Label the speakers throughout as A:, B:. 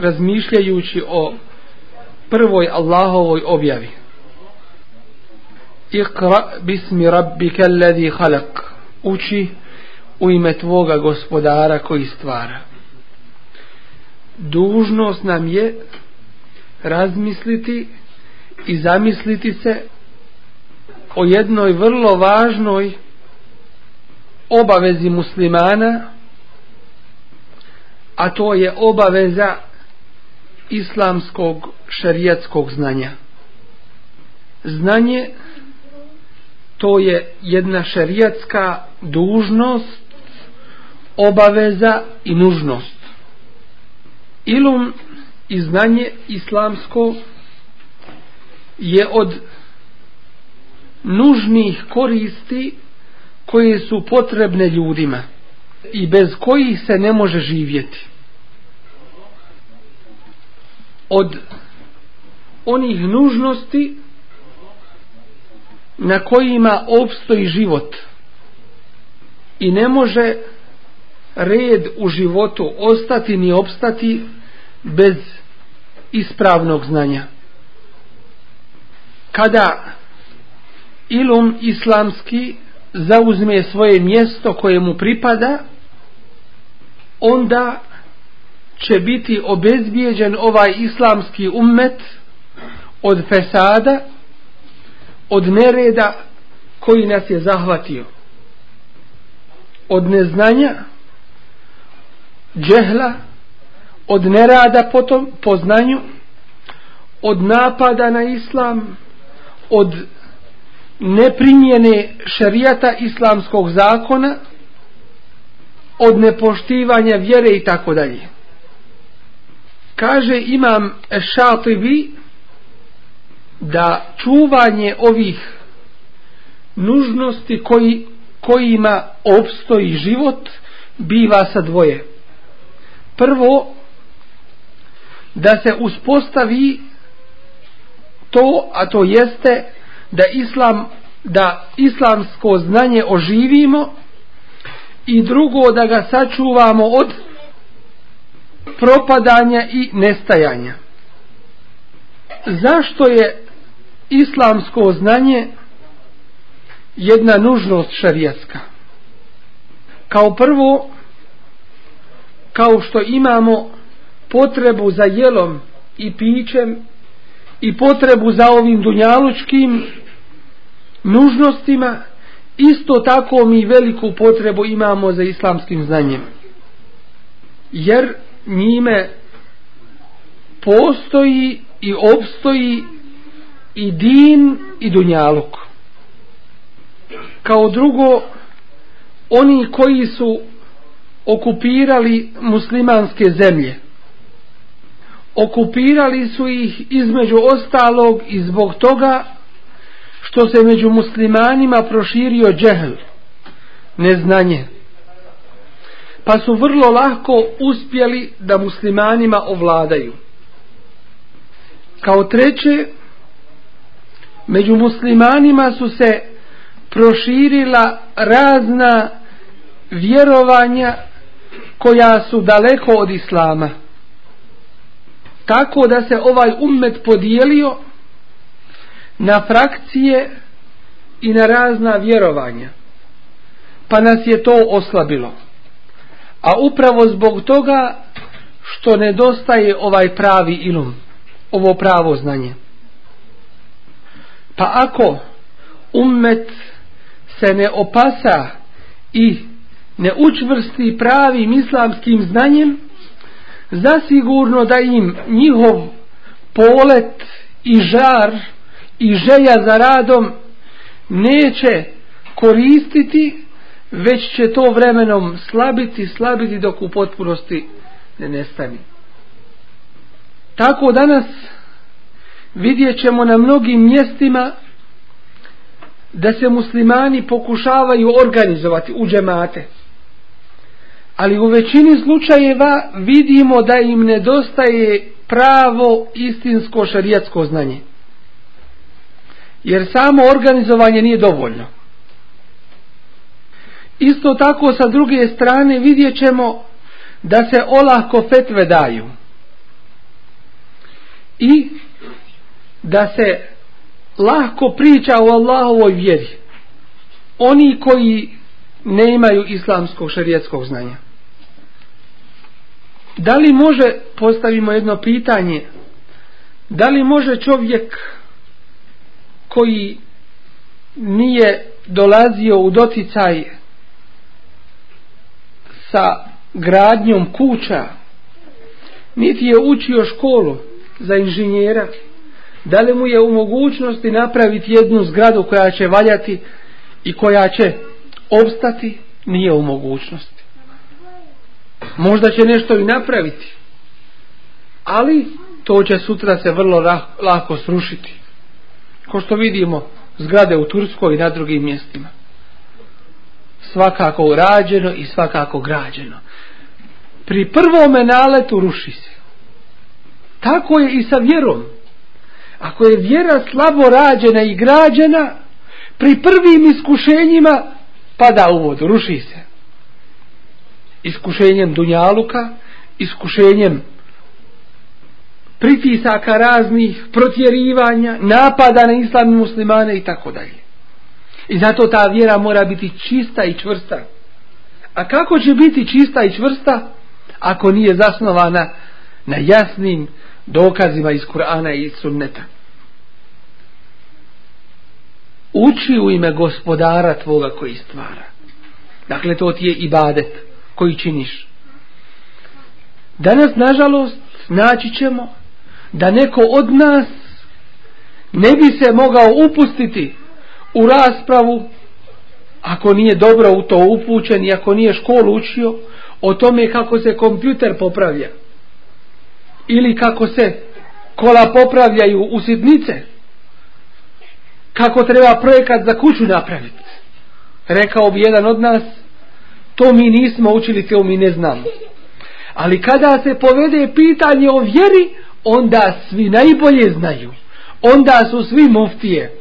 A: razmišljajući o prvoj Allahovoj objavi. Iqra bismi rabbika alladhi khalaq. Uči u ime tvoga gospodara koji stvara. Dužnost nam je razmisliti i zamisliti se o jednoj vrlo važnoj obavezi muslimana a to je obaveza islamskog šerijatskog znanja. Znanje to je jedna šerijatska dužnost, obaveza i nužnost. Ilum i znanje islamsko je od nužnih koristi koje su potrebne ljudima i bez kojih se ne može živjeti od onih nužnosti na kojima opstoji život i ne može red u životu ostati ni opstati bez ispravnog znanja. Kada ilum islamski zauzme svoje mjesto koje mu pripada, onda će biti obezbijeđen ovaj islamski ummet od fesada, od nereda koji nas je zahvatio. Od neznanja, džehla, od nerada potom po znanju, od napada na islam, od neprimjene šerijata islamskog zakona, od nepoštivanja vjere i tako dalje kaže imam šatibi da čuvanje ovih nužnosti koji, kojima opstoji život biva sa dvoje. Prvo, da se uspostavi to, a to jeste da islam da islamsko znanje oživimo i drugo da ga sačuvamo od propadanja i nestajanja. Zašto je islamsko znanje jedna nužnost šarijatska? Kao prvo, kao što imamo potrebu za jelom i pićem i potrebu za ovim dunjalučkim nužnostima, isto tako mi veliku potrebu imamo za islamskim znanjem. Jer njime postoji i obstoji i din i dunjaluk. Kao drugo, oni koji su okupirali muslimanske zemlje, okupirali su ih između ostalog i zbog toga što se među muslimanima proširio džehl, neznanje, pa su vrlo lahko uspjeli da muslimanima ovladaju. Kao treće, među muslimanima su se proširila razna vjerovanja koja su daleko od islama. Tako da se ovaj ummet podijelio na frakcije i na razna vjerovanja. Pa nas je to oslabilo a upravo zbog toga što nedostaje ovaj pravi ilum, ovo pravo znanje. Pa ako ummet se ne opasa i ne učvrsti pravim islamskim znanjem, zasigurno da im njihov polet i žar i želja za radom neće koristiti već će to vremenom slabiti, slabiti dok u potpunosti ne nestane. Tako danas vidjet ćemo na mnogim mjestima da se muslimani pokušavaju organizovati u džemate. Ali u većini slučajeva vidimo da im nedostaje pravo istinsko šarijatsko znanje. Jer samo organizovanje nije dovoljno. Isto tako sa druge strane vidjet ćemo da se olako fetve daju. I da se lahko priča o Allahovoj vjeri. Oni koji ne imaju islamskog šarijetskog znanja. Da li može, postavimo jedno pitanje, da li može čovjek koji nije dolazio u doticaj sa gradnjom kuća, niti je učio školu za inženjera, da li mu je u mogućnosti napraviti jednu zgradu koja će valjati i koja će obstati, nije u mogućnosti. Možda će nešto i napraviti, ali to će sutra se vrlo lako srušiti. Ko što vidimo, zgrade u Turskoj i na drugim mjestima svakako urađeno i svakako građeno. Pri prvom naletu ruši se. Tako je i sa vjerom. Ako je vjera slabo rađena i građena, pri prvim iskušenjima pada u vodu, ruši se. Iskušenjem dunjaluka, iskušenjem pritisaka raznih, protjerivanja, napada na islam muslimane i tako dalje. I zato ta vjera mora biti čista i čvrsta. A kako će biti čista i čvrsta ako nije zasnovana na jasnim dokazima iz Kur'ana i sunneta? Uči u ime gospodara tvoga koji stvara. Dakle, to ti je ibadet koji činiš. Danas, nažalost, naći ćemo da neko od nas ne bi se mogao upustiti u raspravu, ako nije dobro u to upućen i ako nije školu učio, o tome kako se kompjuter popravlja ili kako se kola popravljaju u sitnice, kako treba projekat za kuću napraviti. Rekao bi jedan od nas, to mi nismo učili, to mi ne znamo. Ali kada se povede pitanje o vjeri, onda svi najbolje znaju. Onda su svi muftije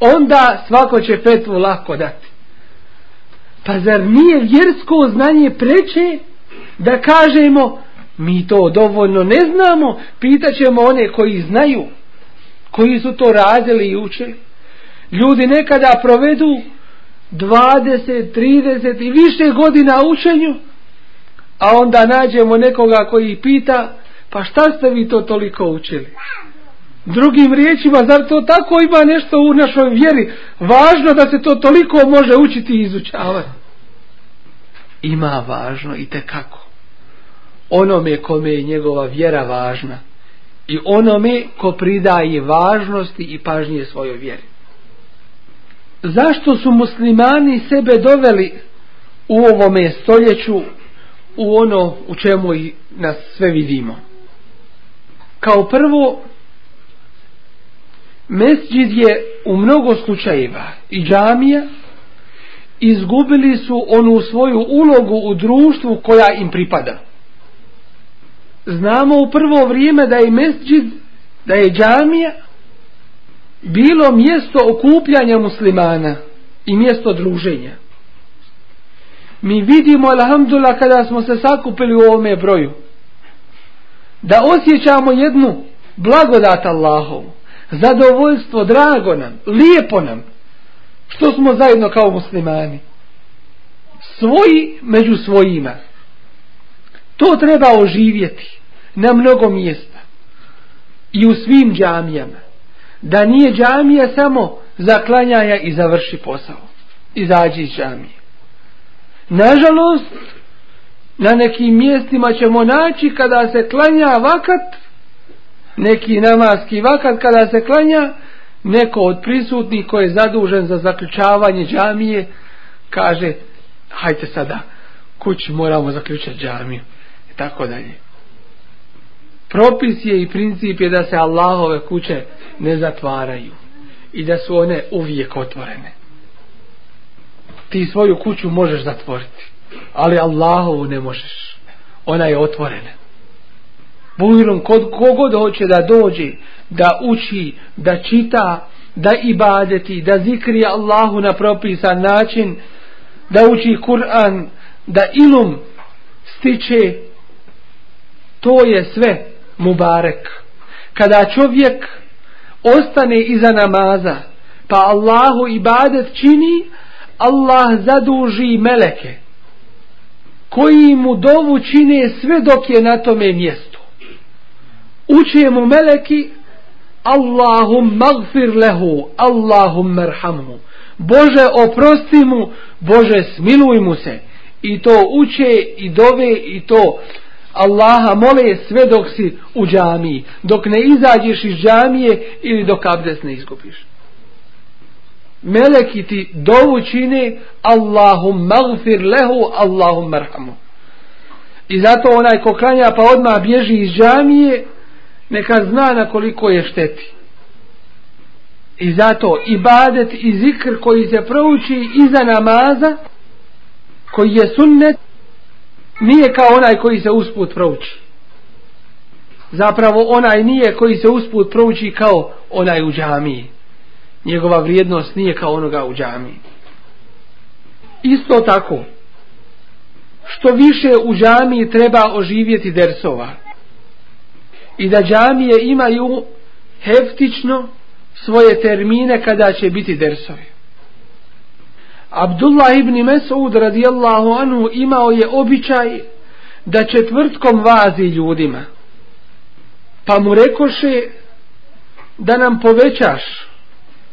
A: onda svako će petvu lako dati. Pa zar nije vjersko znanje preče da kažemo mi to dovoljno ne znamo, pitaćemo one koji znaju, koji su to radili i učili. Ljudi nekada provedu 20, 30 i više godina učenju, a onda nađemo nekoga koji pita, pa šta ste vi to toliko učili? Učili drugim riječima, zar to tako ima nešto u našoj vjeri? Važno da se to toliko može učiti i izučavati. Ima važno i te kako. Onome kome je njegova vjera važna i onome ko pridaje važnosti i pažnje svojoj vjeri. Zašto su muslimani sebe doveli u ovome stoljeću u ono u čemu i nas sve vidimo? Kao prvo, Mesđid je u mnogo slučajeva i džamija izgubili su onu svoju ulogu u društvu koja im pripada. Znamo u prvo vrijeme da je mesđid, da je džamija bilo mjesto okupljanja muslimana i mjesto druženja. Mi vidimo, alhamdulillah, kada smo se sakupili u ovome broju, da osjećamo jednu blagodat Allahovu zadovoljstvo, drago nam, lijepo nam, što smo zajedno kao muslimani. Svoji među svojima. To treba oživjeti na mnogo mjesta i u svim džamijama. Da nije džamija samo zaklanjaja i završi posao. Izađi iz džamije. Nažalost, na nekim mjestima ćemo naći kada se klanja vakat, neki namaski vakat kada se klanja neko od prisutnih koji je zadužen za zaključavanje džamije kaže hajte sada kući moramo zaključati džamiju i tako dalje propis je i princip je da se Allahove kuće ne zatvaraju i da su one uvijek otvorene ti svoju kuću možeš zatvoriti ali Allahovu ne možeš ona je otvorena Muhirom kod kogod hoće da dođe, da uči, da čita, da ibadeti, da zikri Allahu na propisan način, da uči Kur'an, da ilum stiče, to je sve mubarek. Kada čovjek ostane iza namaza, pa Allahu ibadet čini, Allah zaduži meleke, koji mu dovu čine sve dok je na tome mjestu uče mu meleki Allahum magfir lehu Allahum merhamu Bože oprosti mu Bože smiluj mu se i to uče i dove i to Allaha mole sve dok si u džamiji dok ne izađeš iz džamije ili dok abdes ne izgubiš meleki ti dovu čine Allahum magfir lehu Allahum merhamu i zato onaj ko klanja pa odmah bježi iz džamije neka zna na koliko je šteti. I zato i badet i zikr koji se prouči iza namaza, koji je sunnet, nije kao onaj koji se usput prouči. Zapravo onaj nije koji se usput prouči kao onaj u džamiji. Njegova vrijednost nije kao onoga u džamiji. Isto tako, što više u džamiji treba oživjeti dersova, i da džamije imaju heftično svoje termine kada će biti dersovi. Abdullah ibn Mesud radijallahu anhu imao je običaj da četvrtkom vazi ljudima. Pa mu rekoše da nam povećaš,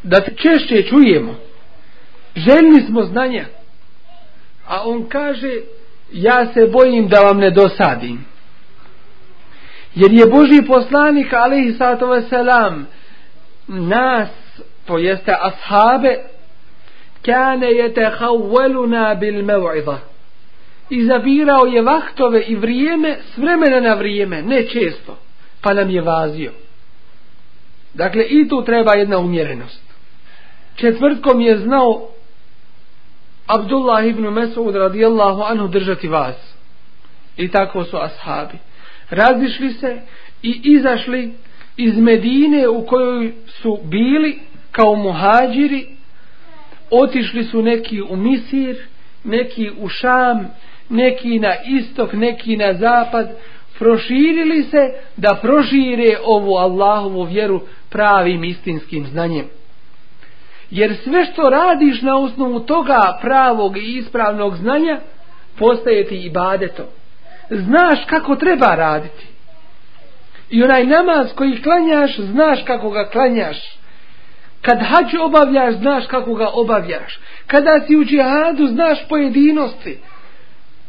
A: da te češće čujemo. Željni smo znanja. A on kaže, ja se bojim da vam ne dosadim. Jer je Boži poslanik, ali i sato veselam, nas, to jeste ashabe, kane je te hawaluna bil mevajda. Izabirao je vaktove i vrijeme, s vremena na vrijeme, ne često, pa nam je vazio. Dakle, i tu treba jedna umjerenost. Četvrtkom je znao Abdullah ibn Mesud radijallahu anhu držati vas. I tako su ashabi razišli se i izašli iz Medine u kojoj su bili kao muhađiri, otišli su neki u Misir, neki u Šam, neki na istok, neki na zapad, proširili se da prožire ovu Allahovu vjeru pravim istinskim znanjem. Jer sve što radiš na osnovu toga pravog i ispravnog znanja postaje ti ibadetom znaš kako treba raditi. I onaj namaz koji klanjaš, znaš kako ga klanjaš. Kad hađ obavljaš, znaš kako ga obavljaš. Kada si u džihadu, znaš pojedinosti.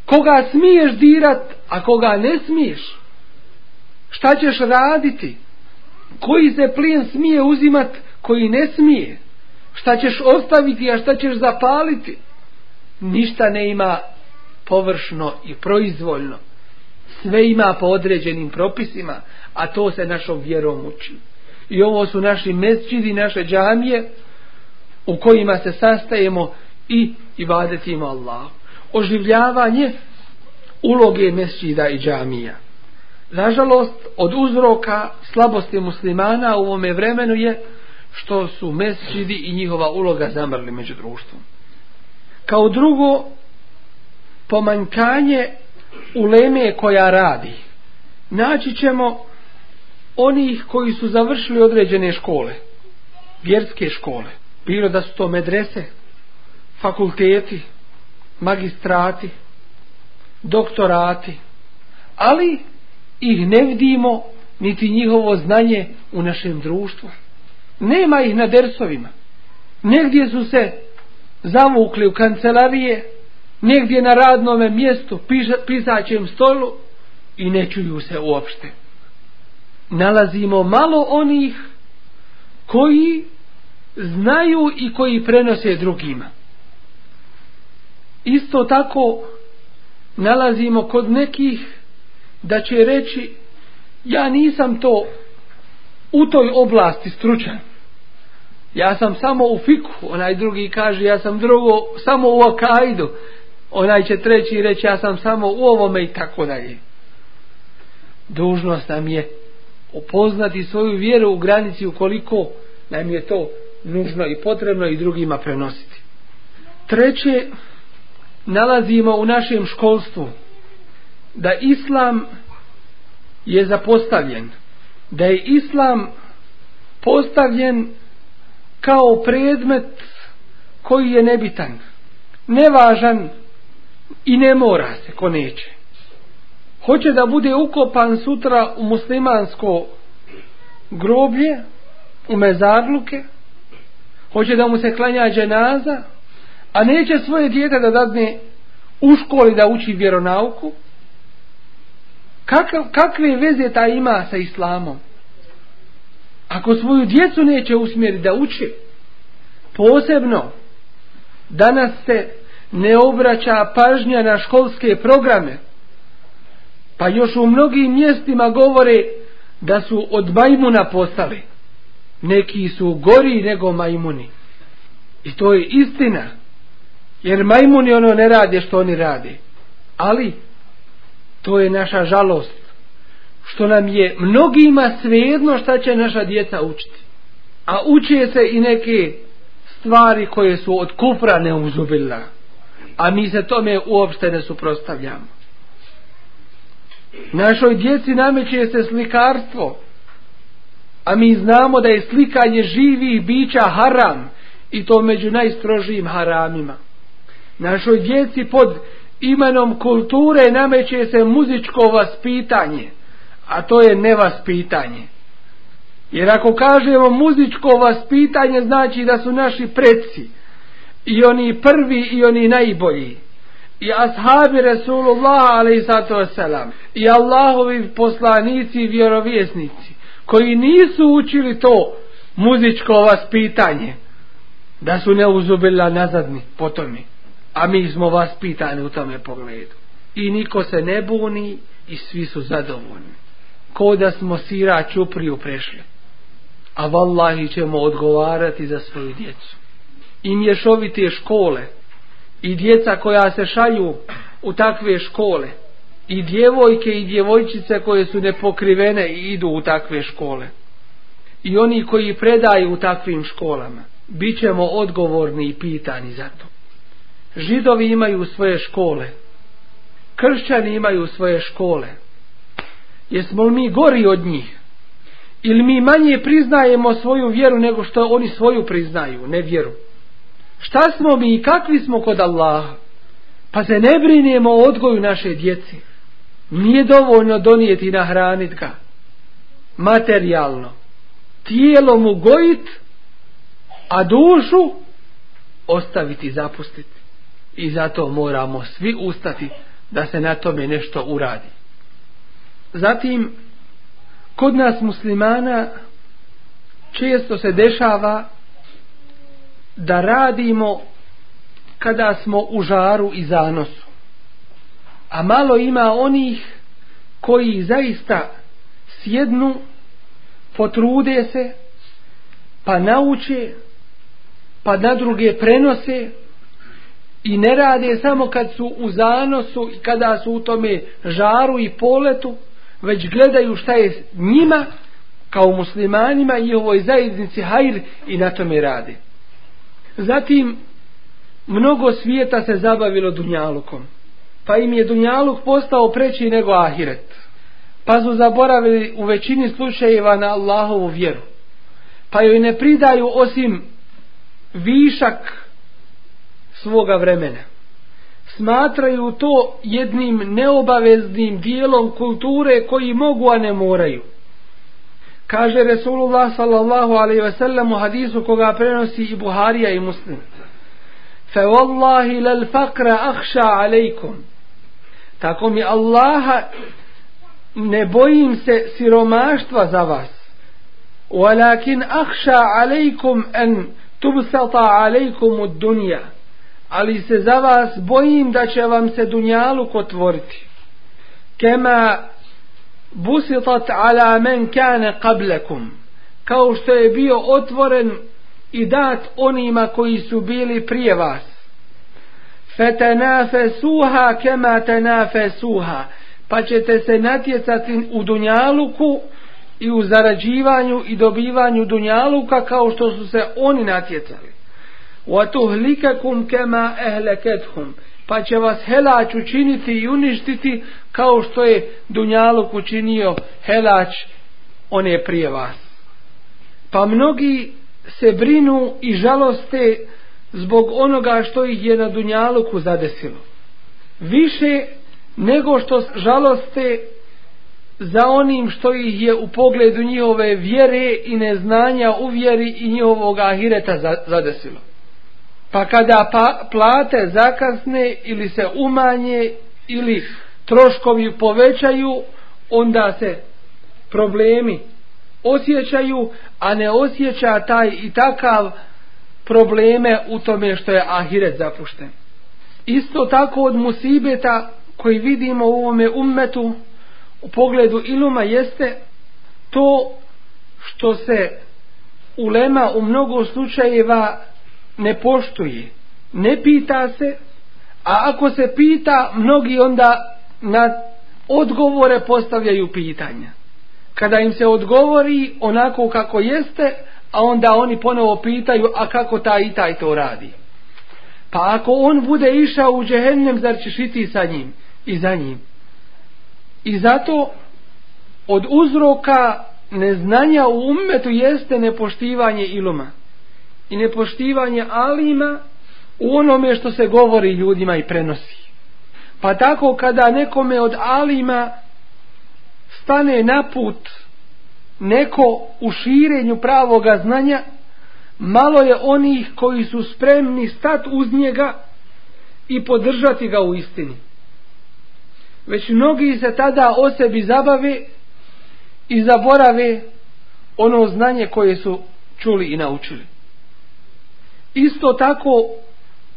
A: Koga smiješ dirat, a koga ne smiješ. Šta ćeš raditi? Koji se plijen smije uzimat, koji ne smije? Šta ćeš ostaviti, a šta ćeš zapaliti? Ništa ne ima površno i proizvoljno sve ima po određenim propisima, a to se našom vjerom uči. I ovo su naši mesčidi, naše džamije u kojima se sastajemo i ibadetimo Allah. Oživljavanje uloge mesčida i džamija. Nažalost, od uzroka slabosti muslimana u ovome vremenu je što su mesčidi i njihova uloga zamrli među društvom. Kao drugo, pomanjkanje uleme koja radi, naći ćemo onih koji su završili određene škole, vjerske škole, bilo da su to medrese, fakulteti, magistrati, doktorati, ali ih ne vidimo niti njihovo znanje u našem društvu. Nema ih na dersovima. Negdje su se zavukli u kancelarije, negdje na radnome mjestu pisaćem stolu i ne čuju se uopšte nalazimo malo onih koji znaju i koji prenose drugima isto tako nalazimo kod nekih da će reći ja nisam to u toj oblasti stručan ja sam samo u fiku onaj drugi kaže ja sam drugo samo u akajdu onaj će treći reći ja sam samo u ovome i tako dalje. Dužnost nam je upoznati svoju vjeru u granici ukoliko nam je to nužno i potrebno i drugima prenositi. Treće, nalazimo u našem školstvu da islam je zapostavljen, da je islam postavljen kao predmet koji je nebitan, nevažan, i ne mora se ko neće hoće da bude ukopan sutra u muslimansko groblje u mezarluke hoće da mu se klanja dženaza a neće svoje djete da dadne u školi da uči vjeronauku Kakav, kakve veze ta ima sa islamom ako svoju djecu neće usmjeriti da uči posebno danas se ne obraća pažnja na školske programe. Pa još u mnogim mjestima govore da su od majmuna postali. Neki su gori nego majmuni. I to je istina. Jer majmuni ono ne rade što oni rade. Ali to je naša žalost. Što nam je mnogima svejedno šta će naša djeca učiti. A učije se i neke stvari koje su od kufra neuzubila. Hvala a mi se tome uopšte ne suprostavljamo. Našoj djeci nameće se slikarstvo, a mi znamo da je slikanje živih bića haram i to među najstrožijim haramima. Našoj djeci pod imenom kulture nameće se muzičko vaspitanje, a to je nevaspitanje. Jer ako kažemo muzičko vaspitanje znači da su naši predsi, i oni prvi i oni najbolji i ashabi Resulullah selam i Allahovi poslanici i vjerovjesnici koji nisu učili to muzičko vaspitanje da su ne uzubila nazadni po tome a mi smo vaspitani u tome pogledu i niko se ne buni i svi su zadovoljni ko da smo sira čupriju prešli a vallahi ćemo odgovarati za svoju djecu i mješovite škole i djeca koja se šalju u takve škole i djevojke i djevojčice koje su nepokrivene i idu u takve škole i oni koji predaju u takvim školama bit ćemo odgovorni i pitani za to židovi imaju svoje škole kršćani imaju svoje škole jesmo li mi gori od njih ili mi manje priznajemo svoju vjeru nego što oni svoju priznaju ne vjeru šta smo mi i kakvi smo kod Allaha. Pa se ne brinemo o odgoju naše djeci. Nije dovoljno donijeti i nahranit ga. Materijalno. Tijelo mu gojit, a dušu ostaviti i zapustiti. I zato moramo svi ustati da se na tome nešto uradi. Zatim, kod nas muslimana često se dešava da radimo kada smo u žaru i zanosu. A malo ima onih koji zaista sjednu, potrude se, pa nauče, pa na druge prenose i ne rade samo kad su u zanosu i kada su u tome žaru i poletu, već gledaju šta je njima kao muslimanima i ovoj zajednici hajr i na tome radite. Zatim, mnogo svijeta se zabavilo Dunjalukom, pa im je Dunjaluk postao preći nego Ahiret, pa su zaboravili u većini slušajeva na Allahovu vjeru, pa joj ne pridaju osim višak svoga vremena. Smatraju to jednim neobaveznim dijelom kulture koji mogu, a ne moraju kaže Resulullah sallallahu alaihi ve sellem u hadisu koga prenosi i Buharija i Muslim. Fe wallahi lal fakra akša alaikum. Tako mi Allaha ne bojim se siromaštva za vas. Walakin akša alaikum en tubsata alaikum od dunja. Ali se za vas bojim da će vam se dunjalu kotvoriti. Kema busitat ala men kane qablakum kao što je bio otvoren i dat onima koji su bili prije vas fetenafe suha kema tenafe suha pa ćete se natjecati u dunjaluku i u zarađivanju i dobivanju dunjaluka kao što su se oni natjecali wa tuhlikakum kema ehlekethum kema pa će vas helač učiniti i uništiti kao što je Dunjaluk učinio helač one prije vas. Pa mnogi se brinu i žaloste zbog onoga što ih je na Dunjaluku zadesilo. Više nego što žaloste za onim što ih je u pogledu njihove vjere i neznanja u vjeri i njihovog ahireta zadesilo pa kada pa, plate zakasne ili se umanje ili troškovi povećaju onda se problemi osjećaju a ne osjeća taj i takav probleme u tome što je ahiret zapušten isto tako od musibeta koji vidimo u ovome ummetu u pogledu iluma jeste to što se ulema u mnogo slučajeva ne poštuje, ne pita se, a ako se pita, mnogi onda na odgovore postavljaju pitanja. Kada im se odgovori onako kako jeste, a onda oni ponovo pitaju, a kako taj i taj to radi. Pa ako on bude išao u džehennem, zar ćeš i ti sa njim i za njim. I zato od uzroka neznanja u ummetu jeste nepoštivanje iluma i nepoštivanje alima u onome što se govori ljudima i prenosi. Pa tako kada nekome od alima stane na put neko u širenju pravoga znanja, malo je onih koji su spremni stat uz njega i podržati ga u istini. Već mnogi se tada o sebi zabave i zaborave ono znanje koje su čuli i naučili. Isto tako,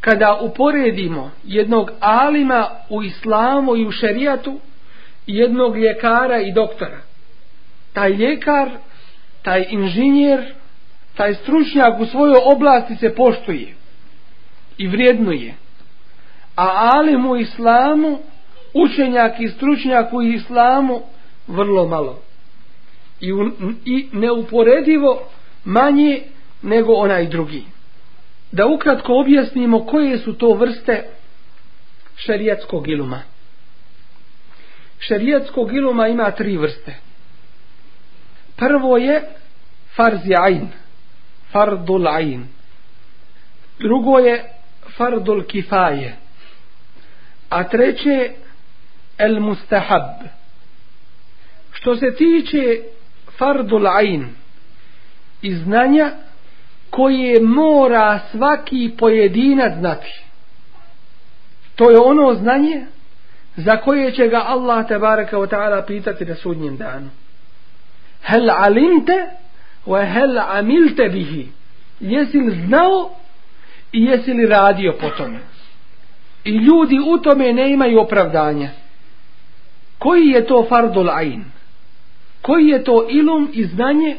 A: kada uporedimo jednog alima u islamu i u šerijatu, jednog ljekara i doktora. Taj ljekar, taj inženjer, taj stručnjak u svojoj oblasti se poštuje i vrijednuje. A alim u islamu, učenjak i stručnjak u islamu, vrlo malo. I, u, i neuporedivo manje nego onaj drugi da ukratko objasnimo koje su to vrste šerijetskog iluma. Šerijetskog iluma ima tri vrste. Prvo je farzi ajn, fardul ajn. Drugo je fardul kifaje. A treće el mustahab. Što se tiče fardul ajn i znanja, koje mora svaki pojedinac znati. To je ono znanje za koje će ga Allah tebareka wa ta'ala pitati na sudnjem danu. Hel alimte wa hel amilte bihi. Jesi li znao i jesi li radio po tome? I ljudi u tome ne imaju opravdanja. Koji je to fardul ain? Koji je to ilum i znanje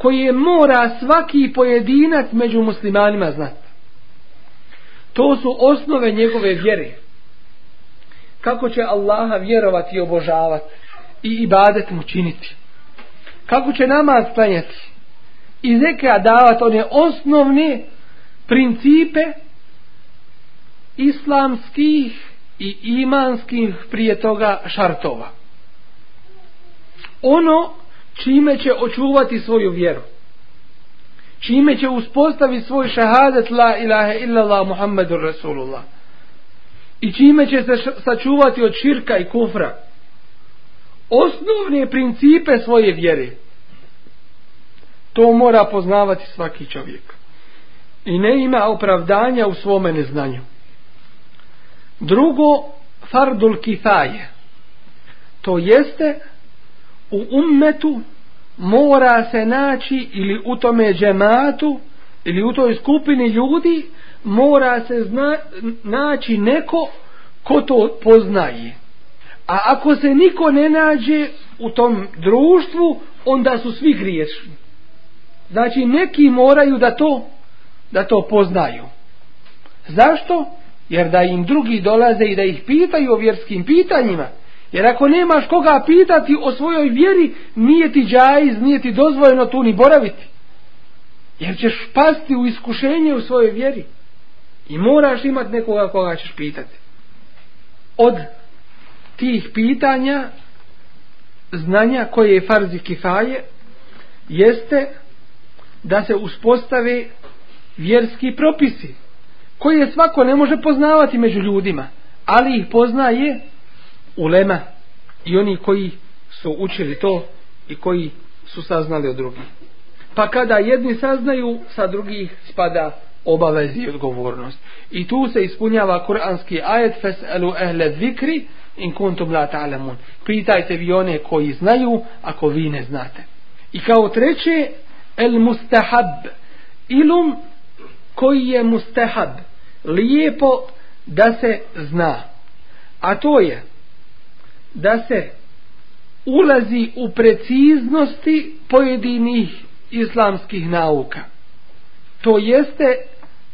A: koje mora svaki pojedinac među muslimanima znati. To su osnove njegove vjere. Kako će Allaha vjerovati i obožavati i ibadet mu činiti. Kako će namaz klanjati i zeka davati one osnovne principe islamskih i imanskih prije toga šartova. Ono čime će očuvati svoju vjeru čime će uspostaviti svoj šahadet la ilaha illallah muhammedur rasulullah i čime će se sačuvati od širka i kufra osnovne principe svoje vjere to mora poznavati svaki čovjek i ne ima opravdanja u svome neznanju drugo fardul kifaje to jeste u ummetu mora se naći ili u tome džematu ili u toj skupini ljudi mora se zna, naći neko ko to poznaje. A ako se niko ne nađe u tom društvu, onda su svi griješni. Znači neki moraju da to da to poznaju. Zašto? Jer da im drugi dolaze i da ih pitaju o vjerskim pitanjima, Jer ako nemaš koga pitati o svojoj vjeri, nije ti džajiz, nije ti dozvojeno tu ni boraviti. Jer ćeš pasti u iskušenje u svojoj vjeri. I moraš imat nekoga koga ćeš pitati. Od tih pitanja, znanja koje je farzi kifaje, jeste da se uspostave vjerski propisi koje svako ne može poznavati među ljudima, ali ih poznaje ulema i oni koji su učili to i koji su saznali od drugih. Pa kada jedni saznaju, sa drugih spada obavez i odgovornost. I tu se ispunjava kuranski ajet fes'alu ehle zikri in kuntum la ta'lamun. Pitajte vi one koji znaju, ako vi ne znate. I kao treće, el mustahab, ilum koji je mustahab, lijepo da se zna. A to je, da se ulazi u preciznosti pojedinih islamskih nauka. To jeste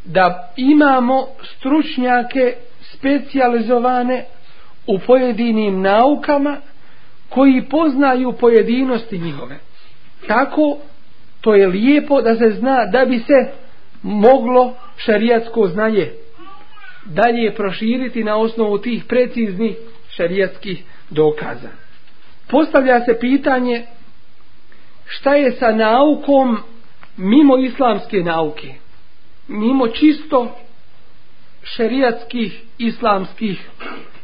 A: da imamo stručnjake specijalizovane u pojedinim naukama koji poznaju pojedinosti njihove. Tako to je lijepo da se zna da bi se moglo šarijatsko znanje dalje proširiti na osnovu tih preciznih šarijatskih znanja dokaza. Postavlja se pitanje šta je sa naukom mimo islamske nauke, mimo čisto šerijatskih islamskih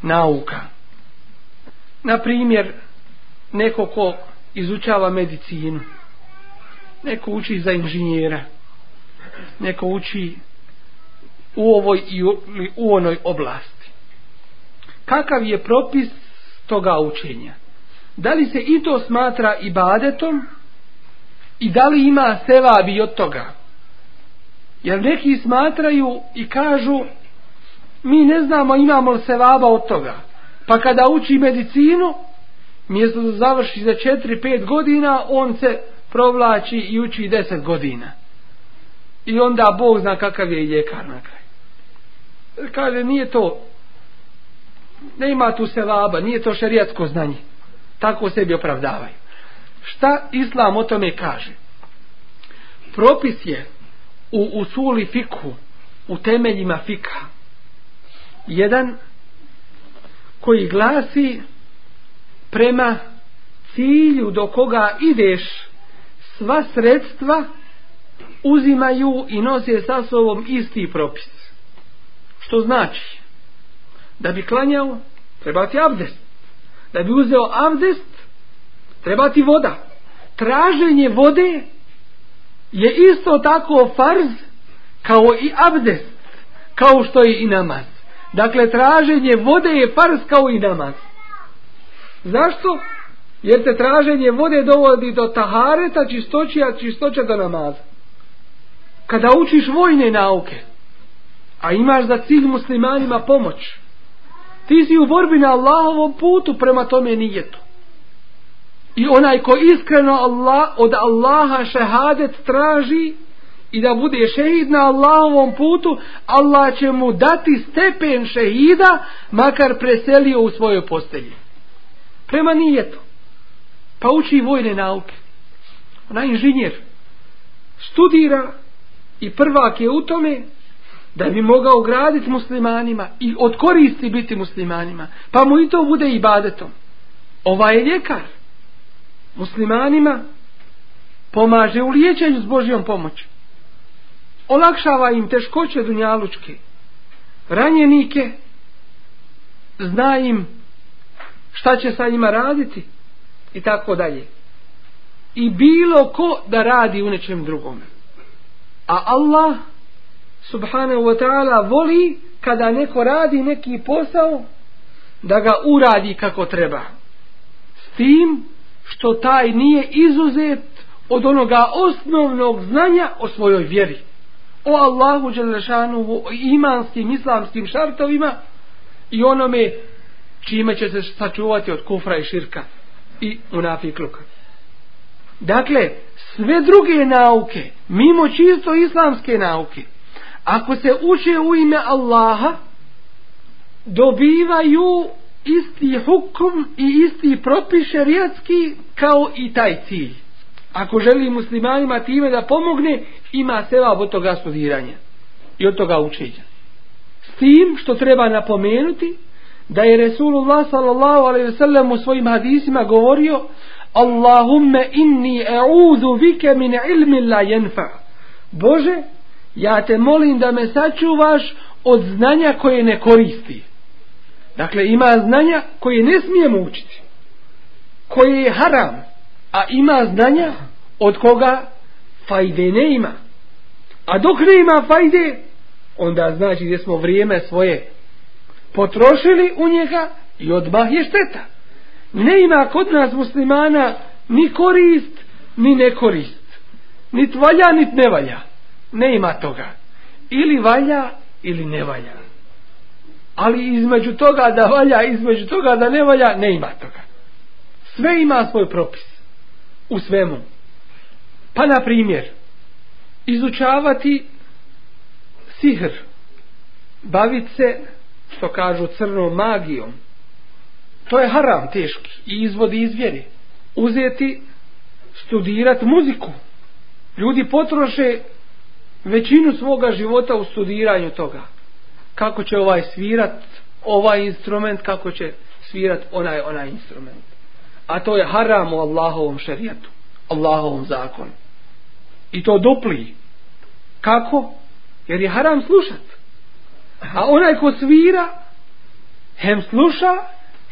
A: nauka. Na primjer, neko ko izučava medicinu, neko uči za inženjera, neko uči u ovoj i u, u onoj oblasti. Kakav je propis toga učenja. Da li se i to smatra ibadetom i da li ima sevabi od toga? Jer neki smatraju i kažu mi ne znamo imamo li sevaba od toga. Pa kada uči medicinu, mjesto da završi za 4-5 godina, on se provlači i uči 10 godina. I onda Bog zna kakav je ljekar na kraju. Kaže, nije to ne ima tu sevaba, nije to šerijatsko znanje. Tako sebi opravdavaju. Šta Islam o tome kaže? Propis je u usuli fikhu, u temeljima fika, jedan koji glasi prema cilju do koga ideš, sva sredstva uzimaju i nose sa sobom isti propis. Što znači? da bi klanjao, treba ti abdest. Da bi uzeo abdest, treba ti voda. Traženje vode je isto tako farz kao i abdest, kao što je i namaz. Dakle, traženje vode je farz kao i namaz. Zašto? Jer se traženje vode dovodi do tahareta, čistoći, a čistoća do namaza. Kada učiš vojne nauke, a imaš za cilj muslimanima pomoć, ti si u borbi na Allahovom putu prema tome nijetu. I onaj ko iskreno Allah, od Allaha šehadet traži i da bude šehid na Allahovom putu, Allah će mu dati stepen šehida, makar preselio u svoje postelje. Prema nijetu. Pa uči vojne nauke. Ona inženjer. Studira i prvak je u tome, da bi mogao graditi muslimanima i od koristi biti muslimanima, pa mu i to bude ibadetom. Ova je ljekar. Muslimanima pomaže u liječenju s Božijom pomoći. Olakšava im teškoće dunjalučke. Ranjenike zna im šta će sa njima raditi i tako dalje. I bilo ko da radi u nečem drugom. A Allah Allah subhanahu wa ta'ala voli kada neko radi neki posao da ga uradi kako treba s tim što taj nije izuzet od onoga osnovnog znanja o svojoj vjeri o Allahu Đelešanu o imanskim islamskim šartovima i onome čime će se sačuvati od kufra i širka i unafik luka dakle sve druge nauke mimo čisto islamske nauke ako se uče u ime Allaha dobivaju isti hukum i isti propis šerijatski kao i taj cilj ako želi muslimanima time da pomogne ima seba od toga studiranja i od toga učenja s tim što treba napomenuti da je Resulullah sallallahu alaihi wasallam u svojim hadisima govorio Allahumme inni e'udhu vike min ilmi la jenfa Bože, ja te molim da me sačuvaš od znanja koje ne koristi. Dakle, ima znanja koje ne smijemo učiti, koje je haram, a ima znanja od koga fajde ne ima. A dok ne ima fajde, onda znači da smo vrijeme svoje potrošili u njega i odmah je šteta. Ne ima kod nas muslimana ni korist, ni nekorist. Nit valja, nit ne valja ne ima toga. Ili valja, ili ne valja. Ali između toga da valja, između toga da ne valja, ne ima toga. Sve ima svoj propis. U svemu. Pa na primjer, izučavati sihr, bavit se, što kažu, crnom magijom, to je haram teški i izvodi izvjeri. Uzeti, studirat muziku. Ljudi potroše većinu svoga života u studiranju toga. Kako će ovaj svirat ovaj instrument, kako će svirat onaj, onaj instrument. A to je haram u Allahovom šerijetu, Allahovom zakonu. I to dupli. Kako? Jer je haram slušat. A onaj ko svira, hem sluša,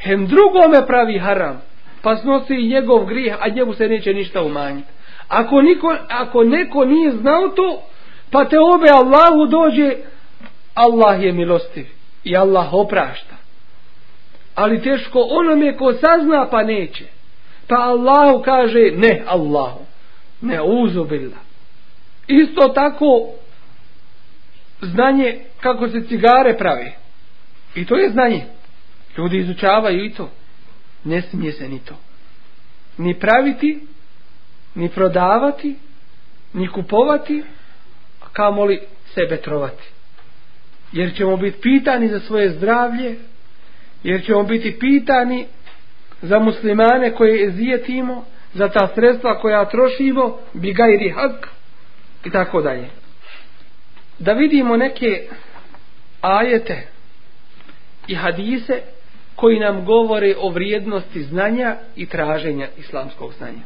A: hem drugome pravi haram. Pa snosi njegov grih, a njemu se neće ništa umanjiti. Ako, niko, ako neko nije znao to, pa te obe Allahu dođe Allah je milostiv i Allah oprašta ali teško onom je ko sazna pa neće pa Allahu kaže ne Allahu ne uzubila isto tako znanje kako se cigare prave i to je znanje ljudi izučavaju i to ne smije se ni to ni praviti ni prodavati ni kupovati kamoli sebe trovati. Jer ćemo biti pitani za svoje zdravlje, jer ćemo biti pitani za muslimane koje ezijetimo, za ta sredstva koja trošimo, bigajri hak i tako dalje. Da vidimo neke ajete i hadise koji nam govore o vrijednosti znanja i traženja islamskog znanja.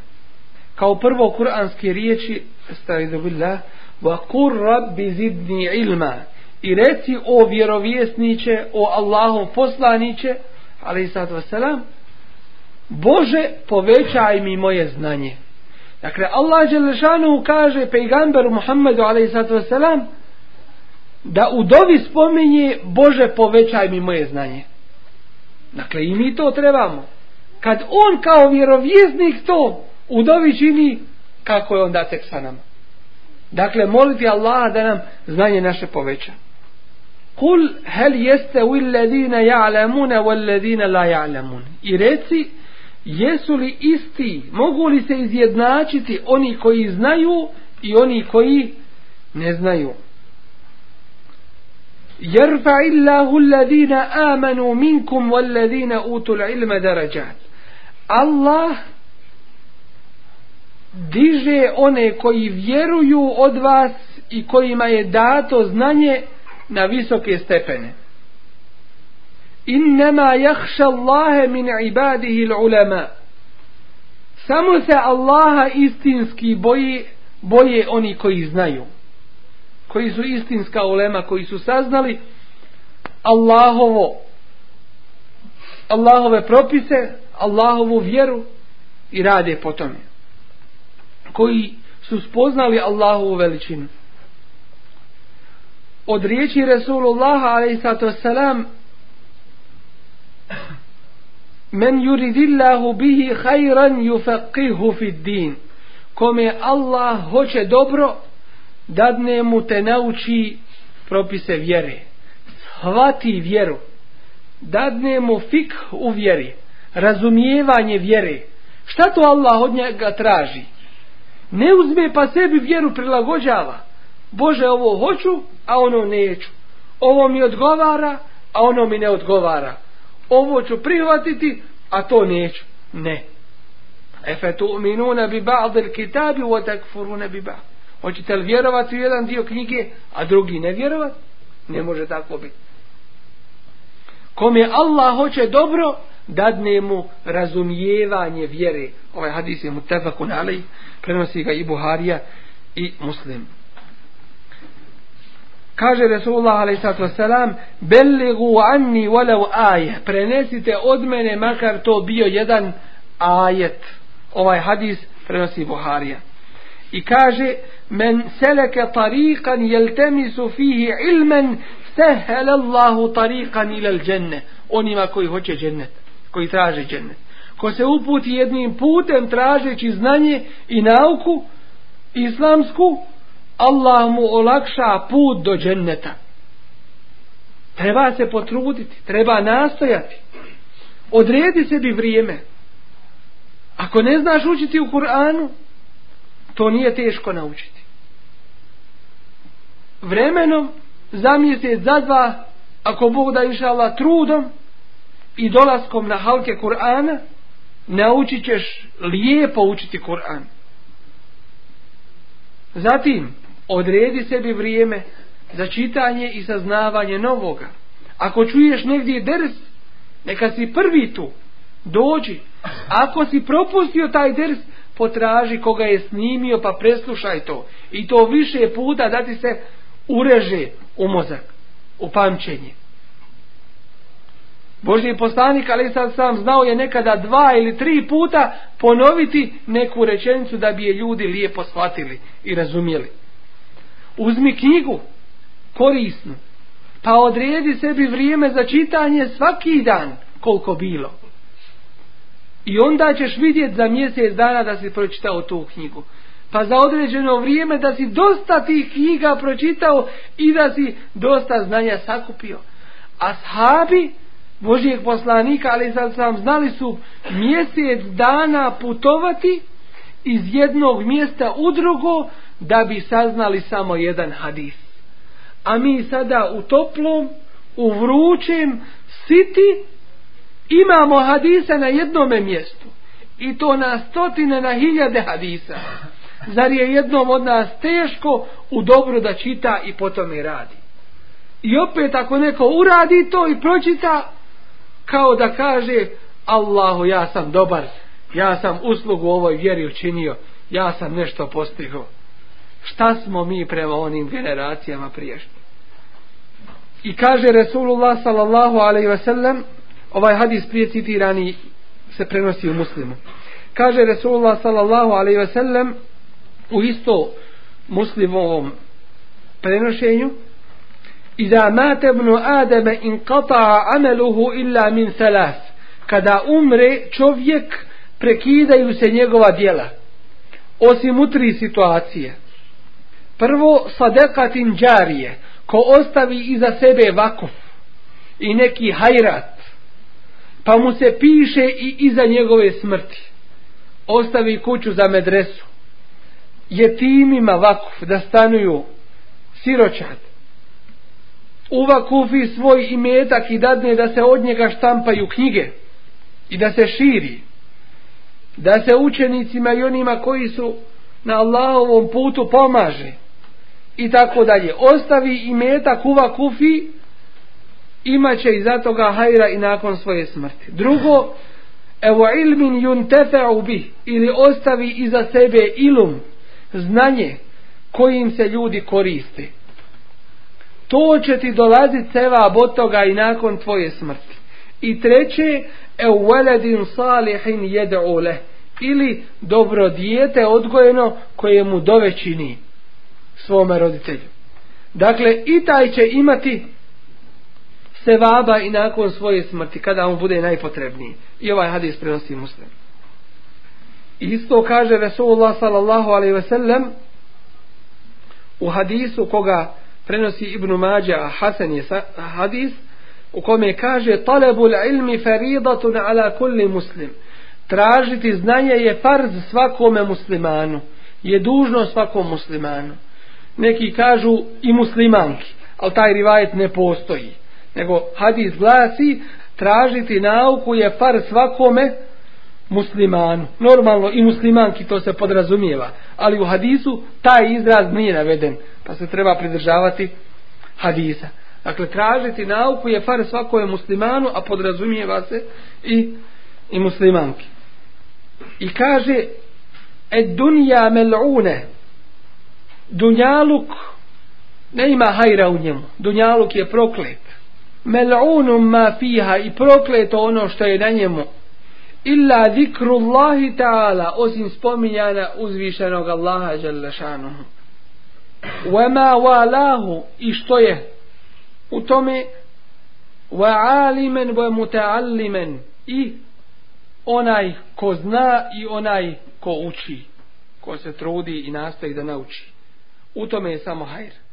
A: Kao prvo kuranske riječi, stavidu billah, wa kur rabbi zidni ilma i reci o vjerovjesniće o Allahom poslaniće ali i sad vaselam Bože povećaj mi moje znanje dakle Allah Đelešanu kaže pejgamberu Muhammedu ali sad vaselam da u dovi spominje Bože povećaj mi moje znanje dakle i mi to trebamo kad on kao vjerovjesnik to u dovi čini kako je onda tek sa nama Dakle, moliti Allaha da nam znanje naše poveća. Kul hel jeste u illedine ja'lemune u illedine la ja'lemune. I reci, jesu li isti, mogu li se izjednačiti oni koji znaju i oni koji ne znaju. Jerfa illahu alladina amanu minkum walladina utul ilma darajat. Allah diže one koji vjeruju od vas i kojima je dato znanje na visoke stepene. Innama jahša Allahe min ibadihi l'ulema. Samo se Allaha istinski boje, boje oni koji znaju. Koji su istinska ulema, koji su saznali Allahovo Allahove propise, Allahovu vjeru i rade po tome koji su spoznali Allahovu veličinu. Od riječi Resulullaha alaihissalatu wassalam Men yuridillahu bihi khairan yufaqihu fid din. Kome Allah hoće dobro, dadne mu te nauči propise vjere. Hvati vjeru. Dadne mu fik u vjeri. Razumijevanje vjere. Šta to Allah od njega traži? ne uzme pa sebi vjeru prilagođava. Bože, ovo hoću, a ono neću. Ovo mi odgovara, a ono mi ne odgovara. Ovo ću prihvatiti, a to neću. Ne. Efe tu uminuna bi ba'd il kitabi wa takfuruna bi ba'd. Hoćete li vjerovati u jedan dio knjige, a drugi ne vjerovati? Ne može tako biti. Kom je Allah hoće dobro, dadne mu razumijevanje vjere. Ovaj hadis je mu tefakun alaih prenosi ga i Buharija i Muslim. Kaže Resulullah alejhi selam, "Belligu anni walau aya." Prenesite od mene makar to bio jedan ajet. Ovaj hadis prenosi Buharija. I kaže: "Men seleke tariqan yaltamisu fihi ilman, sahala Allahu tariqan ila al-jannah." Onima koji hoće džennet, koji traže džennet ko se uputi jednim putem tražeći znanje i nauku islamsku, Allah mu olakša put do dženneta. Treba se potruditi, treba nastojati. Odredi sebi vrijeme. Ako ne znaš učiti u Kur'anu, to nije teško naučiti. Vremenom, za mjesec, za dva, ako Bog da inša Allah, trudom i dolaskom na halke Kur'ana, naučit ćeš lijepo učiti Kur'an. Zatim, odredi sebi vrijeme za čitanje i saznavanje novoga. Ako čuješ negdje ders, neka si prvi tu, dođi. Ako si propustio taj ders, potraži koga je snimio pa preslušaj to. I to više puta da ti se ureže u mozak, u pamćenje. Božji poslanik, ali sad sam znao je nekada dva ili tri puta ponoviti neku rečenicu da bi je ljudi lijepo shvatili i razumijeli. Uzmi knjigu, korisnu, pa odredi sebi vrijeme za čitanje svaki dan koliko bilo. I onda ćeš vidjeti za mjesec dana da si pročitao tu knjigu. Pa za određeno vrijeme da si dosta tih knjiga pročitao i da si dosta znanja sakupio. A sahabi, Božijeg poslanika, ali sad sam znali su mjesec dana putovati iz jednog mjesta u drugo da bi saznali samo jedan hadis. A mi sada u toplom, u vrućem siti imamo hadisa na jednome mjestu. I to na stotine, na hiljade hadisa. Zar je jednom od nas teško u dobro da čita i potom i radi. I opet ako neko uradi to i pročita, kao da kaže Allahu ja sam dobar ja sam uslugu ovoj vjeri učinio ja sam nešto postigao šta smo mi prema onim generacijama priješnji i kaže Resulullah sallallahu alaihi ve sellem ovaj hadis prije citirani se prenosi u muslimu kaže Resulullah sallallahu alaihi ve sellem u isto muslimovom prenošenju Iza mate vnu Adame in kata ameluhu illa min thalaf. Kada umre čovjek prekidaju se njegova djela. Osim u tri situacije. Prvo sadekatin džarije ko ostavi iza sebe vakuf i neki hajrat pa mu se piše i iza njegove smrti ostavi kuću za medresu je timima vakuf da stanuju siročad uvakufi svoj imetak i dadne da se od njega štampaju knjige i da se širi da se učenicima i onima koji su na Allahovom putu pomaže i tako dalje ostavi imetak uvakufi imaće i za toga hajra i nakon svoje smrti drugo evo ilmin jun bih ili ostavi iza sebe ilum znanje kojim se ljudi koriste to će ti dolaziti seva od toga i nakon tvoje smrti. I treće, e veledin salihin jede ole, ili dobro dijete odgojeno koje mu dovećini svome roditelju. Dakle, i taj će imati sevaba i nakon svoje smrti, kada mu bude najpotrebniji. I ovaj hadis prenosi muslim. Isto kaže Resulullah sallallahu alaihi ve sellem u hadisu koga prenosi Ibn Mađa Hasan je hadis u kome kaže talebul ilmi faridatun ala kulli muslim tražiti znanje je farz svakome muslimanu je dužno svakom muslimanu neki kažu i muslimanki ali taj rivajet ne postoji nego hadis glasi tražiti nauku je farz svakome muslimanu muslimanu. Normalno i muslimanki to se podrazumijeva. Ali u hadisu taj izraz nije naveden. Pa se treba pridržavati hadisa. Dakle, tražiti nauku je far svako je muslimanu, a podrazumijeva se i, i muslimanki. I kaže e dunja mel'une dunjaluk ne ima hajra u njemu. Dunjaluk je proklet. Mel'unum ma fiha i prokleto ono što je na njemu illa zikrullahi ta'ala osim spominjana uzvišenog Allaha žele šanuhu wama walahu i što je u tome wa alimen wa muta'allimen i onaj ko zna i onaj ko uči ko se trudi i nastoji da nauči u tome je samo hajr